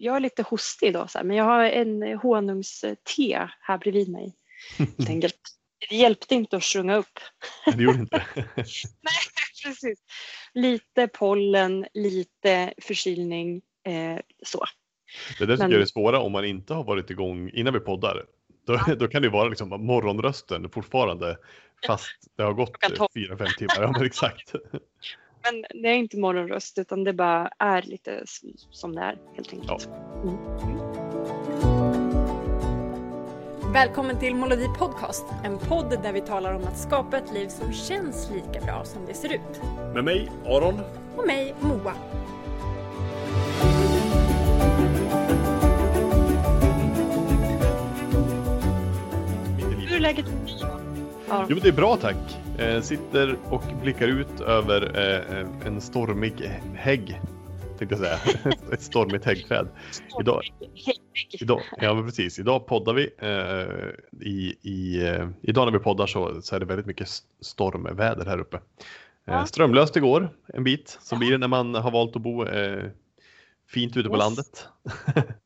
jag är lite hostig idag så här, men jag har en honungste här bredvid mig. Enkelt. Det hjälpte inte att sjunga upp. Det gjorde inte. Nej, precis. Lite pollen, lite förkylning, eh, så. Det där tycker Men- jag är det svåra om man inte har varit igång innan vi poddar. Då, då kan det vara liksom morgonrösten fortfarande fast det har gått fyra, fem timmar. Ja, men exakt. Men det är inte morgonröst utan det bara är lite som det är helt enkelt. Välkommen till Molodi Podcast, en podd där vi talar om att skapa ett liv som känns lika bra som det ser ut. Med mig, Aron. Och mig, Moa. Hur är läget? Ja. Jo, det är bra tack. Eh, sitter och blickar ut över eh, en stormig hägg. Tänkte jag säga. Ett stormigt häggträd. Idag- Idag, ja men precis, idag poddar vi. Eh, i, i, eh, idag när vi poddar så, så är det väldigt mycket stormväder här uppe. Eh, Ja. strömlöst igår en bit, så Ja. blir det när man har valt att bo eh, fint ute på Yes. landet.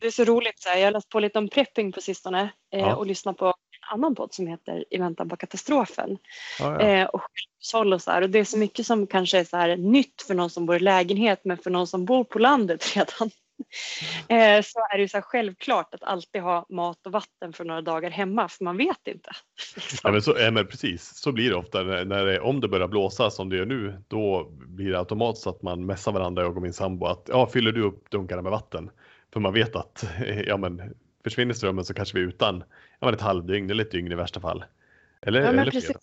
Det är så roligt. Så här. Jag har läst på lite om prepping på sistone eh, Ja. och lyssnat på annan podd som heter I väntan på katastrofen. Ja, ja. Eh, och så här. Och det är så mycket som kanske är så här nytt för någon som bor i lägenhet men för någon som bor på landet redan. Eh, så är det ju så självklart att alltid ha mat och vatten för några dagar hemma för man vet inte. Liksom. Ja, men så, ja, men precis, så blir det ofta. När, när det, om det börjar blåsa som det gör nu, då blir det automatiskt att man messar varandra, jag och min sambo, att ja, fyller du upp dunkarna med vatten? För man vet att ja, men, försvinner strömmen så kanske vi är utan ja, men ett halvdygn eller ett dygn i värsta fall. Eller, Ja, eller precis. fler.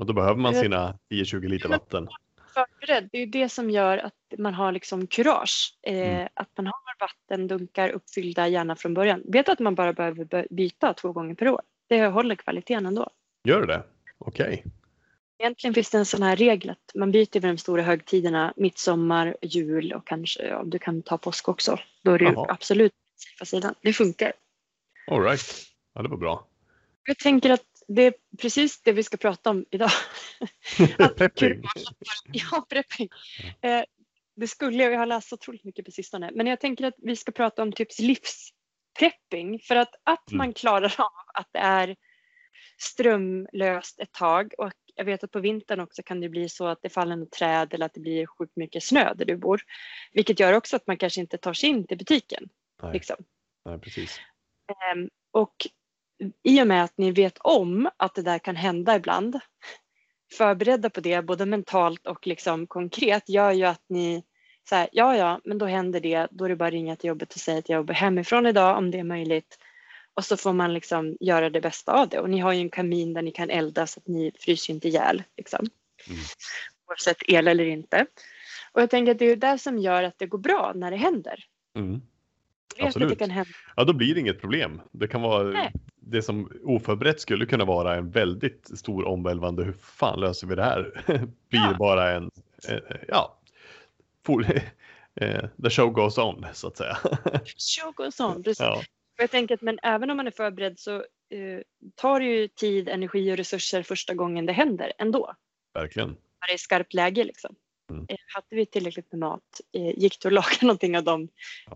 Och då behöver man sina 10-20 liter vatten. förberedd. Det är ju det som gör att man har liksom kurage. Eh, Mm. Att man har vattendunkar uppfyllda gärna från början. Vet att man bara behöver by- byta två gånger per år. Det håller kvaliteten ändå. Gör det det? Okej. Egentligen finns det en sån här regel att man byter vid de stora högtiderna, midsommar, jul och kanske, ja, du kan ta påsk också. Då är det absolut på sidan. Det funkar. All right. Ja, det var bra. Jag tänker att det är precis det vi ska prata om idag. Prepping. Ja, prepping. Eh, det skulle jag, jag har läst otroligt mycket på sistone, men jag tänker att vi ska prata om typ livsprepping för att, att Mm. man klarar av att det är strömlöst ett tag och jag vet att på vintern också kan det bli så att det faller något träd eller att det blir sjukt mycket snö där du bor. Vilket gör också att man kanske inte tar sig in till butiken. Nej, Liksom. nej, precis. Ehm, och i och med att ni vet om att det där kan hända ibland, förberedda på det både mentalt och liksom konkret gör ju att ni så här, ja ja, men då händer det, då är det bara att ringa till jobbet och säga att jag jobbar hemifrån idag om det är möjligt. Och så får man liksom göra det bästa av det. Och ni har ju en kamin där ni kan elda så att ni fryser inte ihjäl. Liksom. Mm. Oavsett el eller inte. Och jag tänker att det är det som gör att det går bra när det händer. Mm. Vet att det Absolut. kan hända. Ja, då blir det inget problem. Det kan vara Nej. det som oförberett skulle kunna vara en väldigt stor omvälvande. Hur fan löser vi det här? blir Ja. bara en, eh, ja, eh, the show goes on så att säga. Show goes on. Precis. ja, Jag tänker att men även om man är förberedd så eh, tar det ju tid, energi och resurser första gången det händer ändå. verkligen. När det är skarpt läge liksom. Mm. Eh, hade vi tillräckligt med mat? Eh, gick det att laga någonting av de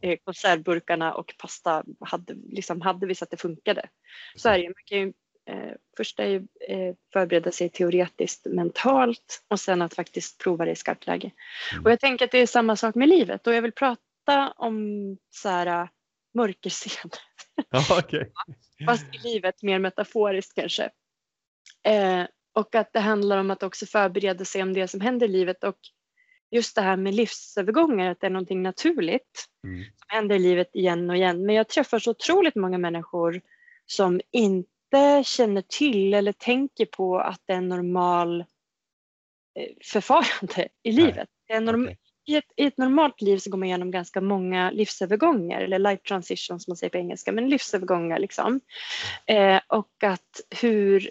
eh, konservburkarna och pasta? Hade, liksom, hade vi så att det funkade? Så är det. Man kan ju eh, först är ju eh, förbereda sig teoretiskt mentalt och sen att faktiskt prova det i skarpt läge. Mm. Och jag tänker att det är samma sak med livet och jag vill prata om så här mörkerscen. Ja, okej. fast i livet mer metaforiskt kanske. Eh, och att det handlar om att också förbereda sig om det som händer i livet och just det här med livsövergångar, att det är någonting naturligt Mm. som händer i livet igen och igen. Men jag träffar så otroligt många människor som inte känner till eller tänker på att det är en normal eh, förfarande i livet. Norm- Okej. i, ett, I ett normalt liv så går man igenom ganska många livsövergångar eller life transitions som man säger på engelska, men livsövergångar liksom. Eh, och att hur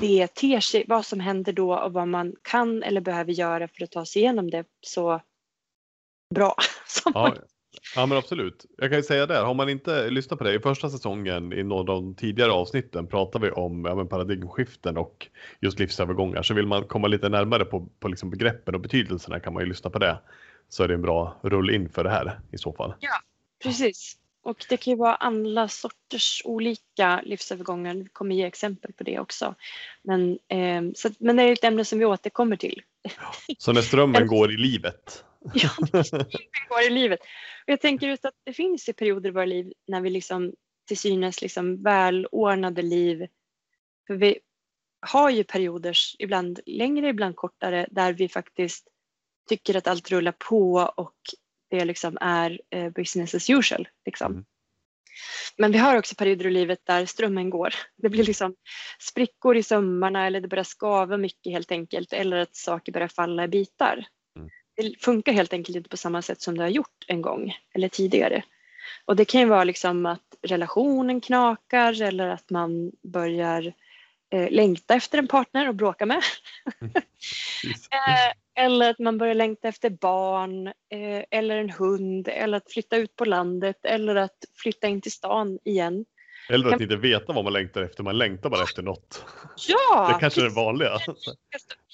det ter sig, vad som händer då och vad man kan eller behöver göra för att ta sig igenom det så bra som Ja, ja, men absolut. Jag kan ju säga där, har man inte lyssnat på det i första säsongen i några av de tidigare avsnitten pratar vi om ja, paradigmskiften och just livsövergångar. Så vill man komma lite närmare på, på liksom begreppen och betydelserna kan man ju lyssna på det. Så är det en bra rull in för det här i så fall. precis. Och det kan ju vara alla sorters olika livsövergångar. Vi kommer ge exempel på det också. Men, eh, så, men det är ett ämne som vi återkommer till. Så när strömmen går i livet? Ja, strömmen går i livet. Och jag tänker just att det finns ju perioder i våra liv när vi liksom till synes liksom välordnade liv. För vi har ju perioder, ibland längre, ibland kortare, där vi faktiskt tycker att allt rullar på och det liksom är eh, business as usual. Liksom. Mm. Men vi har också perioder i livet där strömmen går. Det blir liksom sprickor i sömmarna eller det börjar skava mycket helt enkelt eller att saker börjar falla i bitar. Mm. Det funkar helt enkelt inte på samma sätt som det har gjort en gång eller tidigare. Och det kan ju vara liksom att relationen knakar eller att man börjar eh, längta efter en partner och bråka med. Mm. eh, eller att man börjar längta efter barn eh, eller en hund eller att flytta ut på landet eller att flytta in till stan igen. Eller att inte veta vad man längtar efter, man längtar bara efter något. Ja! Det kanske är det vanliga.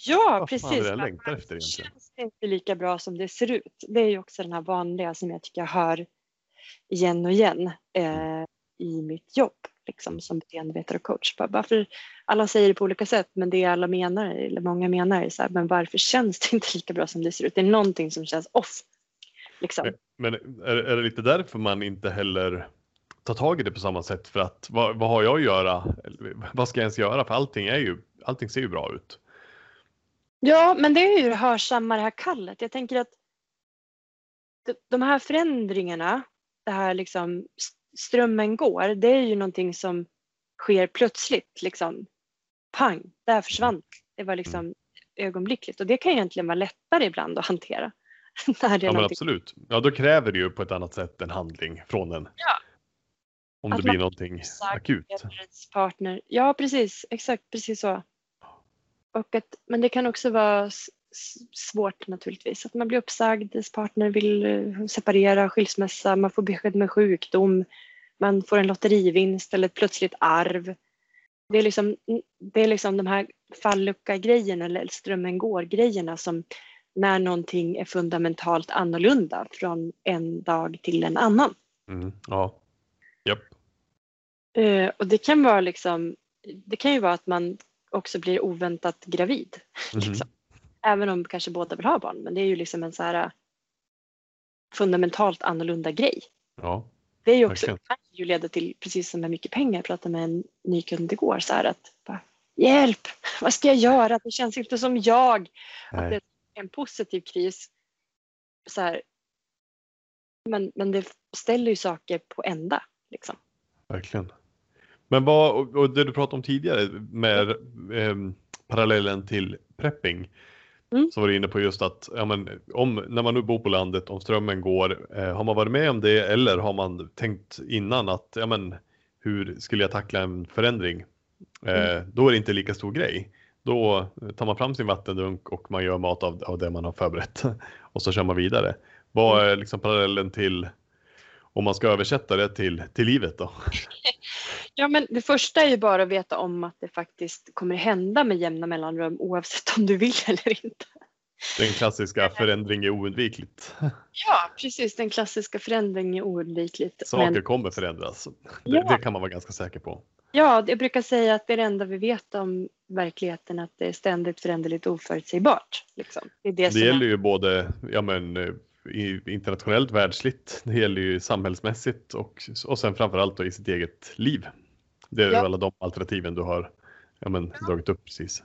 Ja, precis. Vad jag längtar efter egentligen? Det känns inte lika bra som det ser ut. Det är ju också den här vanliga som jag tycker jag hör igen och igen eh, i mitt jobb liksom, som beteendevetare och coach. Varför, alla säger det på olika sätt men det alla menar, eller många menar är så här, men varför känns det inte lika bra som det ser ut? Det är någonting som känns off. Liksom. Men är, är det lite därför man inte heller tar tag i det på samma sätt för att vad, vad har jag att göra? Vad ska jag ens göra? För allting, är ju, allting ser ju bra ut. Ja, men det är ju det hörsamma det här kallet. Jag tänker att de här förändringarna, det här liksom strömmen går, det är ju någonting som sker plötsligt. Liksom. Pang, där försvann det. var liksom ögonblickligt och det kan egentligen vara lättare ibland att hantera. När det ja, men absolut. Ja, då kräver det ju på ett annat sätt en handling från en. Ja. Om att det blir någonting akut. Partner. Ja, precis. Exakt, precis så. Och att, men det kan också vara svårt naturligtvis. Att man blir uppsagd, ens partner vill eh, separera, skilsmässa, man får besked med sjukdom, man får en lotterivinst eller ett plötsligt arv. Det är liksom, det är liksom de här fallucka-grejerna eller strömmen går-grejerna som när någonting är fundamentalt annorlunda från en dag till en annan. Mm, ja. Yep. Uh, och det kan vara liksom, det kan ju vara att man också blir oväntat gravid. Mm. Liksom. Även om kanske båda vill ha barn, men det är ju liksom en så här äh, fundamentalt annorlunda grej. Ja, det är ju också, kan ju leda till, precis som med mycket pengar, jag pratade med en ny kund igår, så här att bara, hjälp, vad ska jag göra? Det känns inte som jag. Att det är en positiv kris. Så här, men, men det ställer ju saker på ända. Liksom. Verkligen. Men vad, och det du pratade om tidigare med eh, parallellen till prepping. Mm. Så var du inne på just att ja, men, om, när man nu bor på landet, om strömmen går, eh, har man varit med om det eller har man tänkt innan att ja, men, hur skulle jag tackla en förändring? Eh, mm. Då är det inte lika stor grej. Då tar man fram sin vattendunk och man gör mat av, av det man har förberett och så kör man vidare. Vad mm. är liksom parallellen till om man ska översätta det till, till livet då? Ja, men det första är ju bara att veta om att det faktiskt kommer hända med jämna mellanrum oavsett om du vill eller inte. Den klassiska förändring är oundvikligt. Ja, precis. Den klassiska förändring är oundvikligt. Saker men... kommer förändras. Det, ja. det, kan man vara ganska säker på. Ja, jag brukar säga att det är det enda vi vet om verkligheten, att det är ständigt föränderligt oförutsägbart. Liksom. Det, är det, det gäller är... ju både ja, men, internationellt, världsligt, det gäller ju samhällsmässigt och, och sen framförallt då i sitt eget liv. Det är ja. alla de alternativen du har ja, men, ja. dragit upp precis.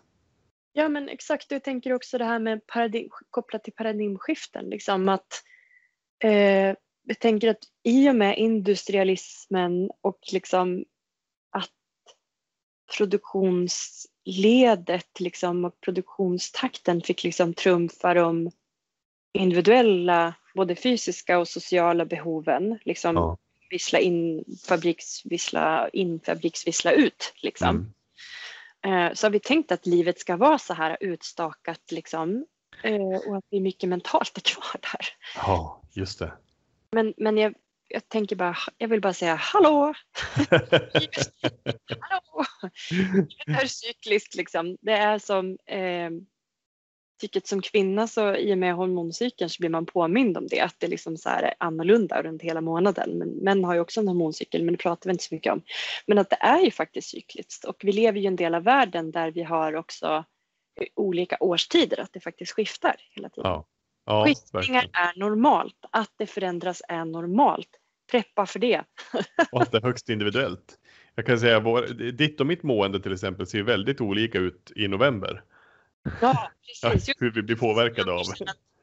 Ja men exakt, jag tänker också det här med paradigm, kopplat till paradigmskiften. Liksom att, eh, jag tänker att i och med industrialismen och liksom att produktionsledet liksom och produktionstakten fick liksom trumfa de individuella, både fysiska och sociala behoven. Liksom, ja vissla in, fabriksvissla in, fabriksvissla ut. Liksom. Mm. Så har vi tänkt att livet ska vara så här utstakat liksom. Eh, och att det är mycket mentalt är kvar där. Ja, just det. Men, men jag, jag tänker bara, jag vill bara säga hallå! hallå! Det är cykliskt liksom. Det är som eh, tycker som kvinna så i och med hormoncykeln så blir man påmind om det, att det liksom så är annorlunda runt hela månaden. Men män har ju också en hormoncykel, men det pratar vi inte så mycket om. Men att det är ju faktiskt cykliskt och vi lever ju i en del av världen där vi har också olika årstider, att det faktiskt skiftar hela tiden. Ja. Ja, Skiftningar verkligen. är normalt, att det förändras är normalt. Preppa för det. Och att det är högst individuellt. Jag kan säga vår, ditt och mitt mående till exempel ser väldigt olika ut i november. Ja, precis. hur vi blir påverkade av.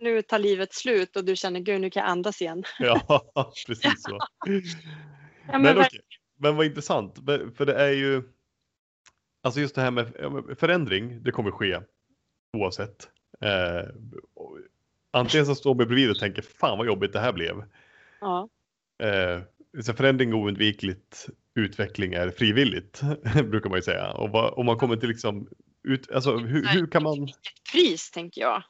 Nu tar livet slut och du känner gud nu kan jag andas igen. Ja, precis så. Ja, men Men, okej, men vad intressant, för det är ju Alltså just det här med förändring, det kommer ske oavsett. Eh, antingen så står man bredvid och tänker fan vad jobbigt det här blev. Ja, Eh, så förändring är oundvikligt, utveckling är frivilligt brukar man ju säga. Och om man kommer till liksom, ut, alltså hur, hur kan man pris tänker jag.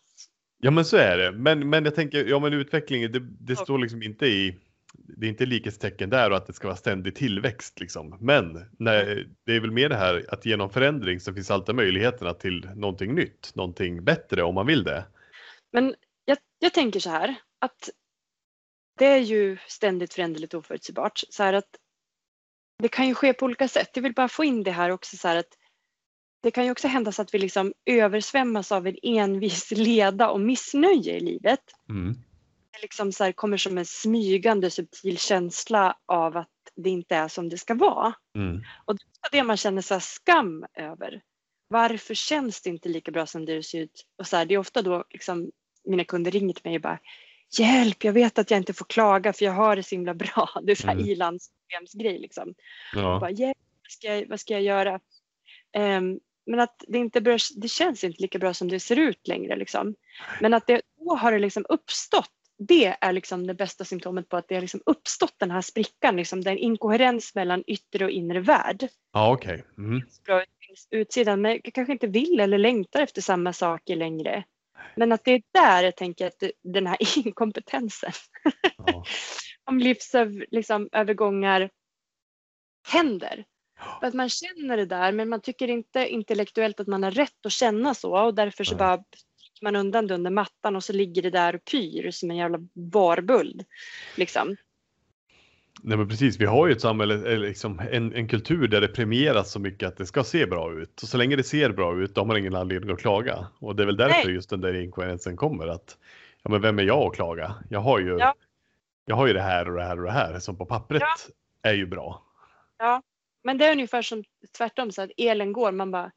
Ja men så är det. Men, men jag tänker, ja men utveckling, det, det står liksom inte i, det är inte likhetstecken där och att det ska vara ständig tillväxt liksom. Men nej, det är väl mer det här att genom förändring så finns alltid möjligheterna till någonting nytt, någonting bättre om man vill det. Men jag, jag tänker så här att det är ju ständigt föränderligt och oförutsägbart. Så här att det kan ju ske på olika sätt. Jag vill bara få in det här också så här att det kan ju också hända så att vi liksom översvämmas av en envis leda och missnöje i livet. Mm. Det liksom så här kommer som en smygande subtil känsla av att det inte är som det ska vara. Mm. Och det är det man känner så skam över. Varför känns det inte lika bra som det ser ut? Och så här, det är ofta då liksom, mina kunder ringer till mig och bara Hjälp, jag vet att jag inte får klaga för jag har det så himla bra. Det är så här Mm. ilandsproblemsgrej liksom. Ja. bara, Hjälp, vad ska jag, vad ska jag göra? Ehm, men att det inte bör, det känns inte lika bra som det ser ut längre liksom. Men att det, då har det liksom uppstått. Det är liksom det bästa symptomet på att det har liksom uppstått den här sprickan, liksom, den inkoherens mellan yttre och inre värld Ja, okej. Mm. bra ut på utsidan men jag kanske inte vill eller längtar efter samma saker längre. Men att det är där jag tänker att den här inkompetensen Ja. om livsövergångar liksom, händer. För att man känner det där men man tycker inte intellektuellt att man har rätt att känna så och därför så Nej. bara man undan det under mattan och så ligger det där och pyr som en jävla barbuld. Liksom. Nej men precis, vi har ju ett samhälle, eller liksom en, en kultur där det premieras så mycket att det ska se bra ut. Och så länge det ser bra ut, då har man ingen anledning att klaga. Och det är väl därför Nej. just den där inkoherensen kommer. Att, ja men vem är jag att klaga? Jag har ju, Ja. jag har ju det här och det här och det här som på pappret Ja. är ju bra. Men det är ungefär som tvärtom så att elen går man bara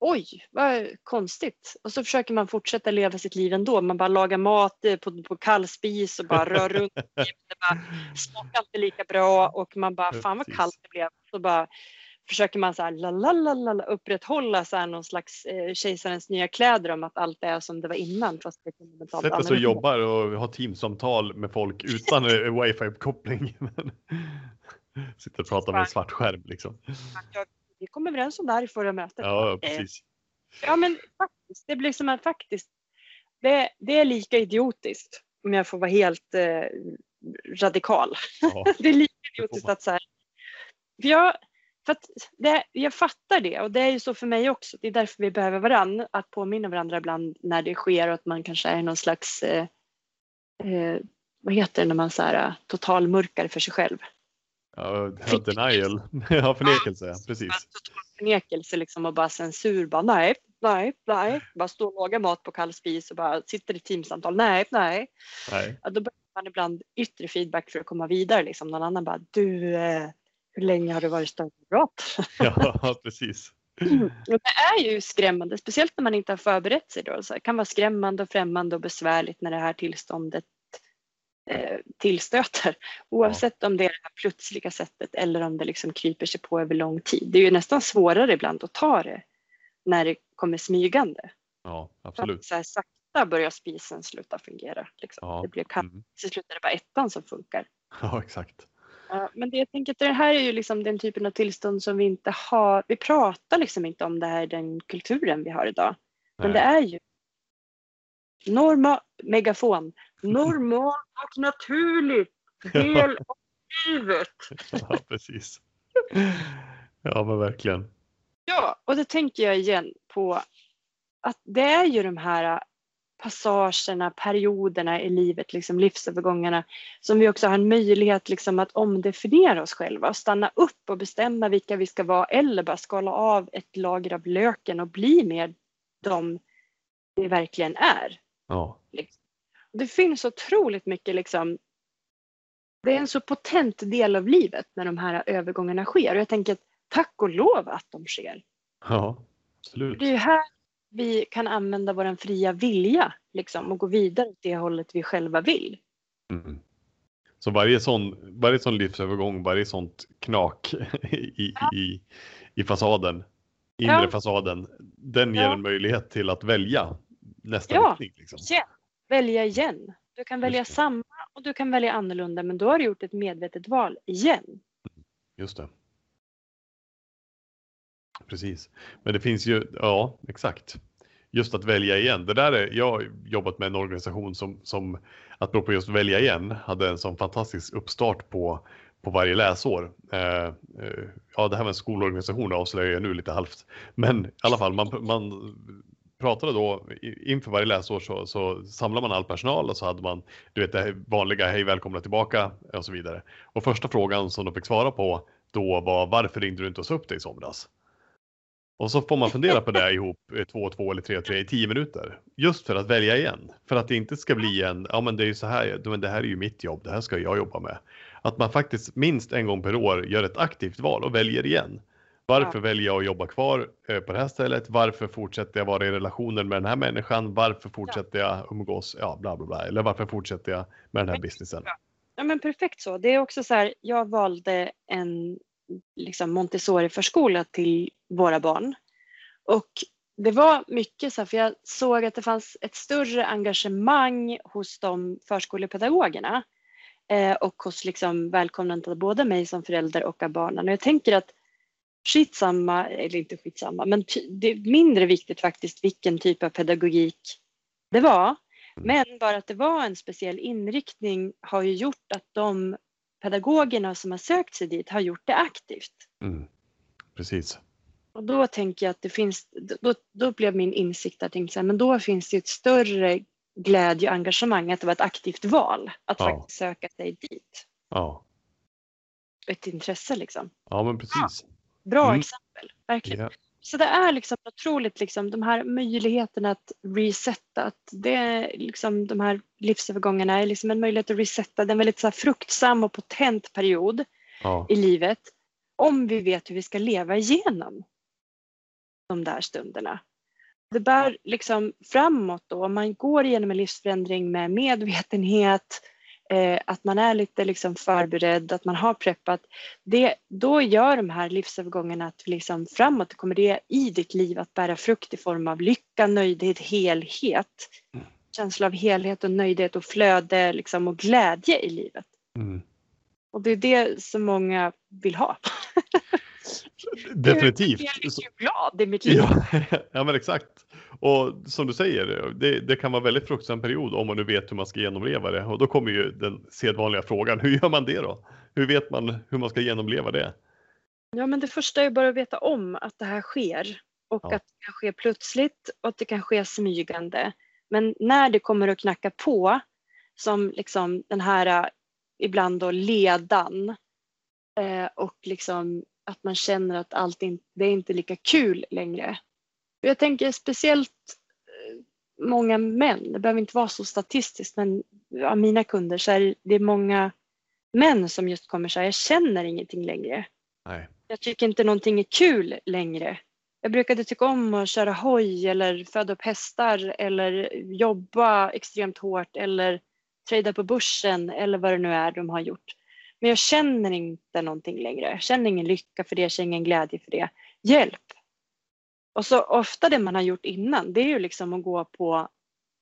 oj vad konstigt och så försöker man fortsätta leva sitt liv ändå. Man bara lagar mat eh, på, på kall spis och bara rör runt. Det bara smakar inte lika bra och man bara fan vad kallt det blev. Så bara försöker man så här la, la, la, la, la, upprätthålla så här någon slags eh, kejsarens nya kläder om att allt är som det var innan fast det är och annorlunda. jobbar och har teamsamtal med folk utan eh, wifi-uppkoppling. Sitter och pratar med en svart skärm liksom. Vi kom överens om det här i förra mötet. Ja, precis. Ja men faktiskt, det blir som att faktiskt, det, det är lika idiotiskt om jag får vara helt eh, radikal. Ja, Det är lika idiotiskt att så här, för jag, för att det, jag fattar det och det är ju så för mig också. Det är därför vi behöver varandra, att påminna varandra ibland när det sker och att man kanske är någon slags, eh, eh, vad heter det när man så här, eh, totalmörkar för sig själv. Ja, ja, denial. Ja, förnekelse, precis. Total förnekelse liksom och bara censur. Bara, nej, nej, nej. Bara stå och laga mat på kall spis och bara sitter i teamsamtal. Nej, nej. Nej. Ja, då behöver man ibland yttre feedback för att komma vidare. Liksom. Någon annan bara, du, eh, hur länge har du varit startbrott? Ja, precis. Och det är ju skrämmande, speciellt när man inte har förberett sig. Då. Så det kan vara skrämmande och främmande och besvärligt när det här tillståndet tillstöter. Oavsett om det är det här plötsliga sättet eller om det liksom kryper sig på över lång tid. Det är ju nästan svårare ibland att ta det när det kommer smygande. Ja, absolut. så här, sakta börjar spisen sluta fungera. Liksom. Ja. Det blir kallt, Mm. till slut är det bara ettan som funkar. Ja, exakt. Ja, men det jag tänker att det här är ju liksom den typen av tillstånd som vi inte har. Vi pratar liksom inte om det här den kulturen vi har idag. Men det Nej. är ju norma, megafon, normalt och naturligt del av livet. Ja, precis. Ja, men verkligen. Ja, och det tänker jag igen på att det är ju de här passagerna, perioderna i livet, liksom livsövergångarna som vi också har en möjlighet liksom att omdefiniera oss själva och stanna upp och bestämma vilka vi ska vara eller bara skala av ett lager av löken och bli mer de vi verkligen är. Ja. Det finns otroligt mycket liksom det är en så potent del av livet när de här övergångarna sker och jag tänker att tack och lov att de sker. Ja, absolut. Det är här vi kan använda vår fria vilja liksom, och gå vidare åt det hållet vi själva vill. Mm. Så varje sån, varje sån livsövergång, varje sånt knak i, ja. i, i fasaden, inre ja. fasaden, den ger ja. en möjlighet till att välja nästa ja. riktning. Liksom. Ja, välja igen. Du kan välja samma och du kan välja annorlunda men då har du gjort ett medvetet val igen. Just det. Precis. Men det finns ju, ja exakt. Just att välja igen. Det där är, jag har jobbat med en organisation som, som apropå just välja igen hade en sån fantastisk uppstart på, på varje läsår. Eh, eh, ja, det här med en skolorganisation avslöjar jag nu lite halvt. Men i alla fall, man, man pratade då inför varje läsår så, så samlar man all personal och så hade man du vet det vanliga hej välkomna tillbaka och så vidare. Och första frågan som de fick svara på då var varför ringde du inte oss upp dig i somras? Och så får man fundera på det ihop eh, två, två eller tre, tre i tio minuter. Just för att välja igen. För att det inte ska bli en, ja men det är ju så här, men det här är ju mitt jobb, det här ska jag jobba med. Att man faktiskt minst en gång per år gör ett aktivt val och väljer igen. Varför ja. väljer jag att jobba kvar eh, på det här stället? Varför fortsätter jag vara i relationen med den här människan? Varför fortsätter jag umgås? Ja, bla bla bla. Eller varför fortsätter jag med den här businessen? Ja, men perfekt så. Det är också så här, jag valde en liksom Montessori-förskola till våra barn. Och det var mycket så här, för jag såg att det fanns ett större engagemang hos de förskolepedagogerna eh, och hos liksom välkomnandet av både mig som förälder och av barnen. Och jag tänker att skitsamma, eller inte skitsamma, men det är mindre viktigt faktiskt vilken typ av pedagogik det var. Mm. Men bara att det var en speciell inriktning har ju gjort att de pedagogerna som har sökt sig dit har gjort det aktivt. Mm. Precis. Och då tänker jag att det finns, då, då blev min insikt att här, men då finns det ett större glädje och engagemang att det var ett aktivt val att ja. faktiskt söka sig dit. Ja. Ett intresse liksom. Ja men precis. Bra mm. exempel, verkligen. Ja. Så det är liksom otroligt, liksom, de här möjligheterna att resetta, att det är liksom, de här livsövergångarna är liksom en möjlighet att resetta. Det är en väldigt så här, fruktsam och potent period ja. i livet om vi vet hur vi ska leva igenom de där stunderna. Det bär liksom framåt då, om man går igenom en livsförändring med medvetenhet, eh, att man är lite liksom förberedd, att man har preppat. Det, då gör de här livsövergångarna att liksom framåt kommer det i ditt liv att bära frukt i form av lycka, nöjdhet, helhet. Mm. Känsla av helhet och nöjdhet och flöde liksom, och glädje i livet. Mm. Och det är det som många vill ha. Definitivt. Jag är glad i mitt liv. Ja, ja men exakt. Och som du säger, det, det, kan vara väldigt fruktsam period om man nu vet hur man ska genomleva det. Och då kommer ju den sedvanliga frågan, hur gör man det då? Hur vet man hur man ska genomleva det? Ja men det första är bara att veta om att det här sker. Och ja. att det kan ske plötsligt och att det kan ske smygande. Men när det kommer att knacka på, som liksom den här ibland då ledan eh, och liksom att man känner att allt inte, det är inte lika kul längre. Jag tänker speciellt eh, många män, det behöver inte vara så statistiskt men av mina kunder så är det många män som just kommer säga jag känner ingenting längre. Nej. Jag tycker inte någonting är kul längre. Jag brukade tycka om att köra hoj eller föda upp hästar eller jobba extremt hårt eller trada på börsen eller vad det nu är de har gjort. Men jag känner inte någonting längre. Jag känner ingen lycka för det, jag känner ingen glädje för det. Hjälp! Och så ofta det man har gjort innan det är ju liksom att gå på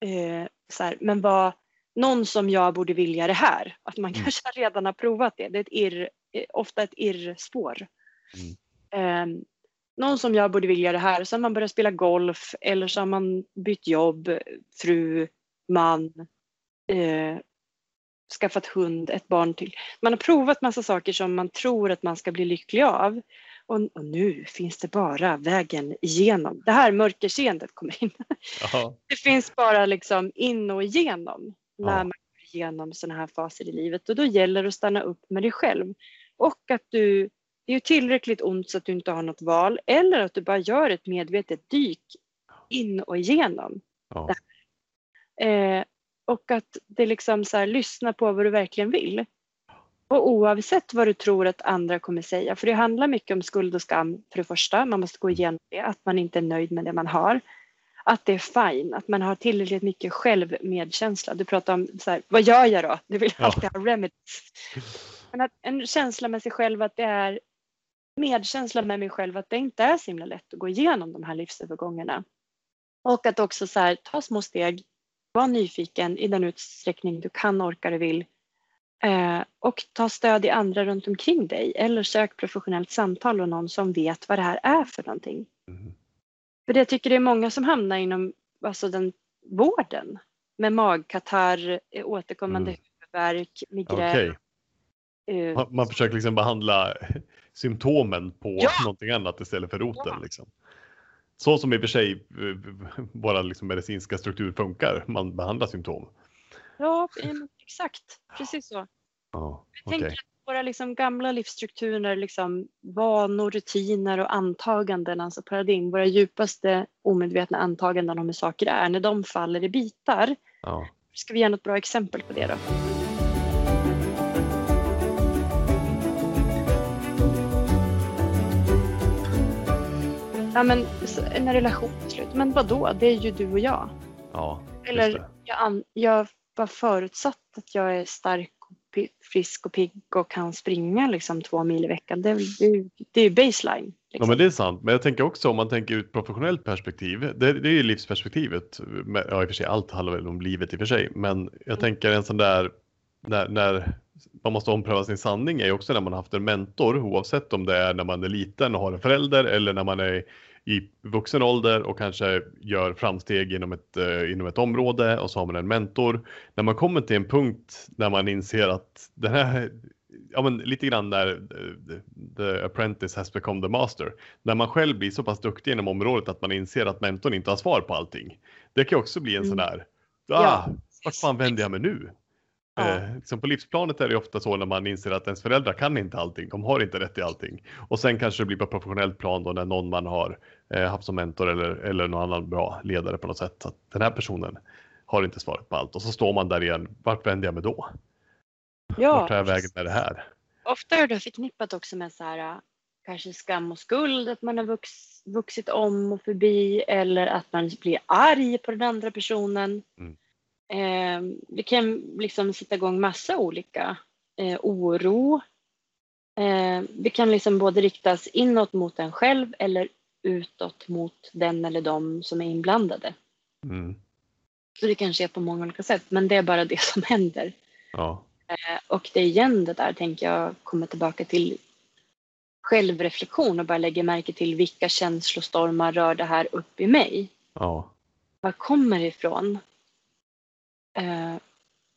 eh, så här, men vad, någon som jag borde vilja det här. Att man mm. kanske redan har provat det. Det är ett irr, eh, ofta ett irrspår. Mm. Eh, någon som jag borde vilja det här. Så har man börjat spela golf eller så har man bytt jobb, fru, man, eh, skaffat hund, ett barn till. Man har provat massa saker som man tror att man ska bli lycklig av. Och, och nu finns det bara vägen igenom. Det här mörkerseendet kommer in. Ja. Det finns bara liksom in och igenom när Ja. man går igenom sådana här faser i livet och då gäller det att stanna upp med dig själv. Och att du, det är ju tillräckligt ont så att du inte har något val eller att du bara gör ett medvetet dyk in och igenom. Ja. Eh, och att det liksom så här, lyssna på vad du verkligen vill. Och oavsett vad du tror att andra kommer säga, för det handlar mycket om skuld och skam för det första, man måste gå igenom det, att man inte är nöjd med det man har. Att det är fine, att man har tillräckligt mycket självmedkänsla. Du pratar om så här, vad gör jag då? Du vill Ja. alltid ha remedies. Men att en känsla med sig själv att det är medkänsla med mig själv att det inte är så himla lätt att gå igenom de här livsövergångarna. Och att också så här, ta små steg, var nyfiken i den utsträckning du kan, orkar och vill. Eh, och ta stöd i andra runt omkring dig eller sök professionellt samtal och någon som vet vad det här är för någonting. Mm. För jag tycker det är många som hamnar inom alltså den vården med magkatarr, eh, återkommande Mm. huvudvärk, migrän. Okej. eh, Man, man försöker liksom behandla symptomen på Ja. någonting annat istället för roten. Ja. Liksom. Så som i och för sig eh, våra liksom medicinska struktur funkar. Man behandlar symptom. Ja, exakt. Precis så. Ja, tänker okej. att våra liksom gamla livsstrukturer, liksom vanor, rutiner och antaganden, alltså paradigm, våra djupaste omedvetna antaganden om hur saker är, när de faller i bitar. Ja. Ska vi ge något bra exempel på det då? Ja men en relation till slut. Men vad då? Det är ju du och jag. ja, Eller jag, jag var förutsatt att jag är stark, och frisk och pigg och kan springa liksom två mil i veckan. Det är, det är, är baseline. Ja, Liksom. men det är sant. Men jag tänker också om man tänker ur ett professionellt perspektiv. Det, det är ju livsperspektivet. Ja, i och för sig, allt handlar väl om livet i och för sig. Men jag Mm. tänker en sån där när, när man måste ompröva sin sanning är ju också när man har haft en mentor oavsett om det är när man är liten och har en förälder eller när man är i vuxen ålder och kanske gör framsteg inom ett, eh, inom ett område och så har man en mentor. När man kommer till en punkt när man inser att den här, ja men lite grann när eh, the apprentice has become the master. När man själv blir så pass duktig inom området att man inser att mentorn inte har svar på allting. Det kan också bli en sån Mm. där, Ja. ah, vart fan vänder jag mig nu? Ja. Eh, liksom på livsplanet är det ofta så när man inser att ens föräldrar kan inte allting, de har inte rätt i allting. Och sen kanske det blir på professionellt plan då när någon man har eh, haft som mentor eller, eller någon annan bra ledare på något sätt. Att den här personen har inte svaret på allt och så står man där igen, vart vänder jag mig då? ja, vart tar jag vägen med det här? Ofta är det förknippat också med så här, äh, kanske skam och skuld, att man har vux, vuxit om och förbi eller att man blir arg på den andra personen. Mm. Eh, det kan liksom sätta igång massa olika eh, oro. Eh, det kan liksom både riktas inåt mot en själv eller utåt mot den eller de som är inblandade. Mm. Så det kan ske på många olika sätt, men det är bara det som händer. Ja, Eh, Och det är igen det där tänker jag kommer tillbaka till självreflektion och bara lägga märke till vilka känslostormar rör det här upp i mig. ja, Var kommer det ifrån? Eh,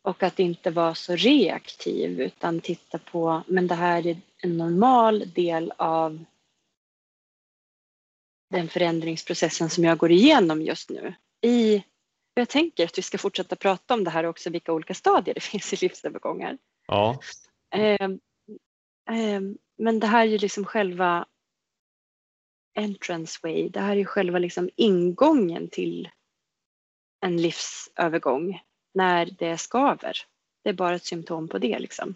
och att inte vara så reaktiv utan titta på, men det här är en normal del av den förändringsprocessen som jag går igenom just nu. I, jag tänker att vi ska fortsätta prata om det här också, vilka olika stadier det finns i livsövergångar. ja, Ehm, ehm, men det här är ju liksom själva entrance way. Det här är ju själva liksom ingången till en livsövergång när det skaver. Det är bara ett symptom på det liksom.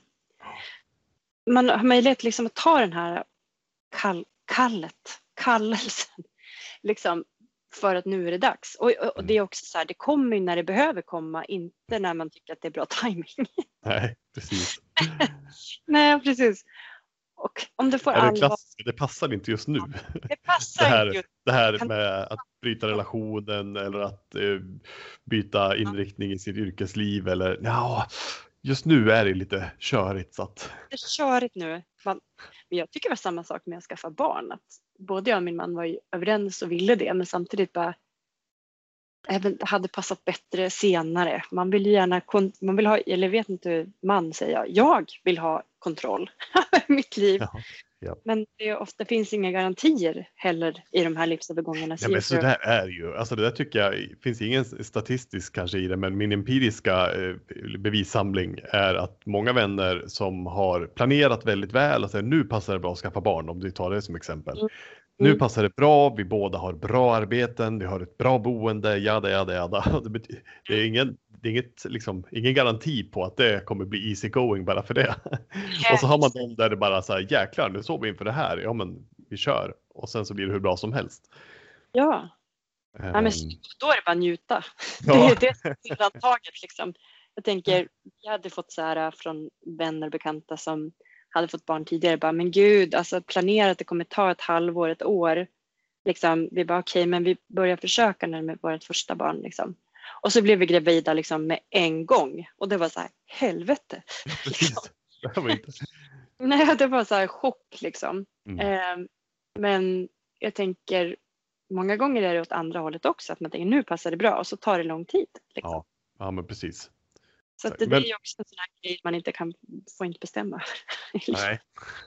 Man har möjlighet liksom att ta den här kall, kallet, kallelsen liksom för att nu är det dags. Och, och, det är också så här, det kommer ju när det behöver komma, inte när man tycker att det är bra timing. nej, precis. Nej, precis. Och om du får Är det, allvar, klass, det passar inte just nu. det Det passar här, inte. just- det här med att bryta relationen eller att eh, byta inriktning i sitt yrkesliv eller ja, just nu är det lite körigt så att Det är körigt nu. Men jag tycker det var samma sak med att skaffa barn. Att både jag och min man var ju överens och ville det, men samtidigt bara även hade passat bättre senare. Man vill gärna, man vill ha, eller vet inte, man säger jag, jag vill ha kontroll över mitt liv. Ja, ja. Men det ofta finns inga garantier heller i de här livsövergångarna. Ja, men så där är ju, alltså det där tycker jag, finns ingen statistisk kanske i det, men min empiriska eh, bevissamling är att många vänner som har planerat väldigt väl, alltså nu passar det bra att skaffa barn, om du tar det som exempel. Mm. Nu Mm. passar det bra, vi båda har bra arbeten, vi har ett bra boende, jada jada jada. Det, bety- det är, ingen, det är inget, liksom, ingen garanti på att det kommer bli easy going bara för det. Och så har man dem där det bara så här, jäklar nu såg vi inför det här, ja men vi kör. Och sen så blir det hur bra som helst. Ja, ja men Ehm, då är det bara att njuta. Ja. Det är det som är undantaget liksom. Jag tänker, jag hade fått så här äh, från vänner och bekanta som hade fått barn tidigare, bara men gud, alltså planera att det kommer ta ett halvår, ett år. Liksom, vi bara okej, men vi börjar försöka när med vårt första barn liksom. Och så blev vi gravida liksom med en gång och det var så här, helvete. Inte... Nej, det var så här chock liksom. Mm. Eh, men jag tänker många gånger är det åt andra hållet också, att man tänker nu passar det bra och så tar det lång tid. Liksom. Ja, ja, men precis. Så det, Men- det är ju också en sån här grej man inte kan, får inte bestämma. Nej.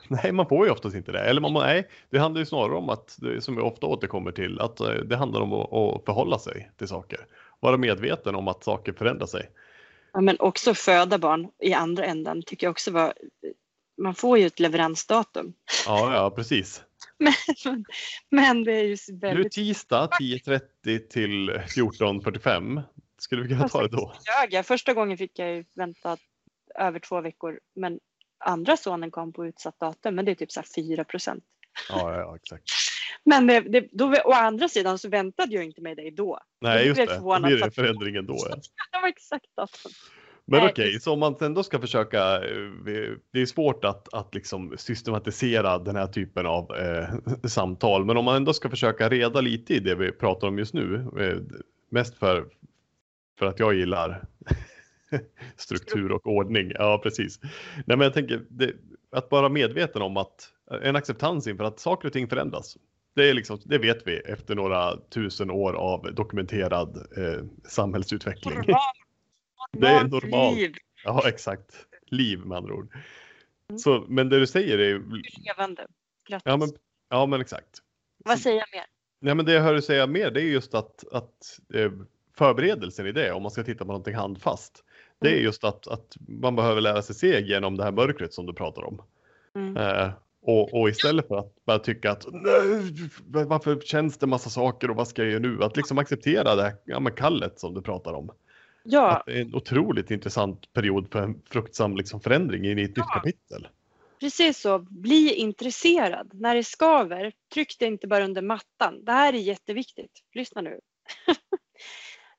nej, man får ju oftast inte det. Eller man, nej, det handlar ju snarare om att, som vi ofta återkommer till, att eh, det handlar om att, att förhålla sig till saker. Vara medveten om att saker förändrar sig. Ja, men också föda barn i andra änden tycker jag också var, man får ju ett leveransdatum. Ja, ja precis. Men, men det är ju så Nu väldigt tisdag 10.30 till 14.45. Skulle vi kunna ta det då? jag. Första gången fick jag ju vänta över två veckor men andra sonen kom på utsatt datum men det är typ så här 4 procent. Ja, ja exakt. Men det, det, då, å andra sidan så väntade jag inte med dig då. Nej, just det. Förvånad blir det förändringen då. Ja. Det var exakt datum. Men okej, så om man ändå ska försöka, eh, det är svårt att, att liksom systematisera den här typen av eh, samtal, men om man ändå ska försöka reda lite i det vi pratar om just nu, eh, mest för, för att jag gillar struktur och ordning. Ja, precis. Nej, men jag tänker det, att vara medveten om att en acceptans inför att saker och ting förändras. Det, är liksom, det vet vi efter några tusen år av dokumenterad eh, samhällsutveckling. Det är normalt. liv. Ja, exakt. Liv med andra ord. Mm. Så, men det du säger är Levande. Grattis. ja men, ja, men exakt. Vad säger jag mer? Nej, men det jag hör dig säga mer, det är just att, att eh, förberedelsen i det, om man ska titta på någonting handfast, det är Mm. just att, att man behöver lära sig se genom det här mörkret som du pratar om. Mm. Eh, och, och istället för att bara tycka att varför känns det massa saker och vad ska jag göra nu? Att liksom acceptera det här ja, kallet som du pratar om. Ja, Att det är en otroligt intressant period för en fruktsam liksom, förändring in i ett nytt kapitel. precis så. Bli intresserad. När det skaver, tryck det inte bara under mattan. Det här är jätteviktigt. Lyssna nu.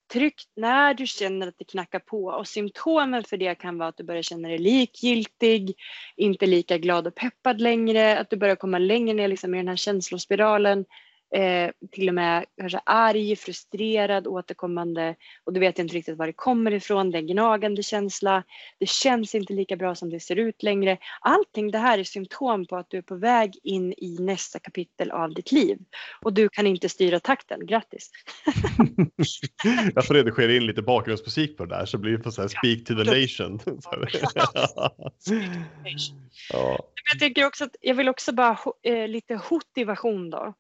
Tryck när du känner att det knackar på. Och symptomen för det kan vara att du börjar känna dig likgiltig, inte lika glad och peppad längre, att du börjar komma längre ner liksom i den här känslospiralen, eh, till och med kanske arg, frustrerad, återkommande och du vet inte riktigt var det kommer ifrån, det är en gnagande känsla, det känns inte lika bra som det ser ut längre. Allting det här är symptom på att du är på väg in i nästa kapitel av ditt liv och du kan inte styra takten. Grattis! Jag får redigera in lite bakgrundsmusik på det där så blir det på så här speak to the nation. Ja. Jag tänker också att jag vill också bara eh, lite motivation då.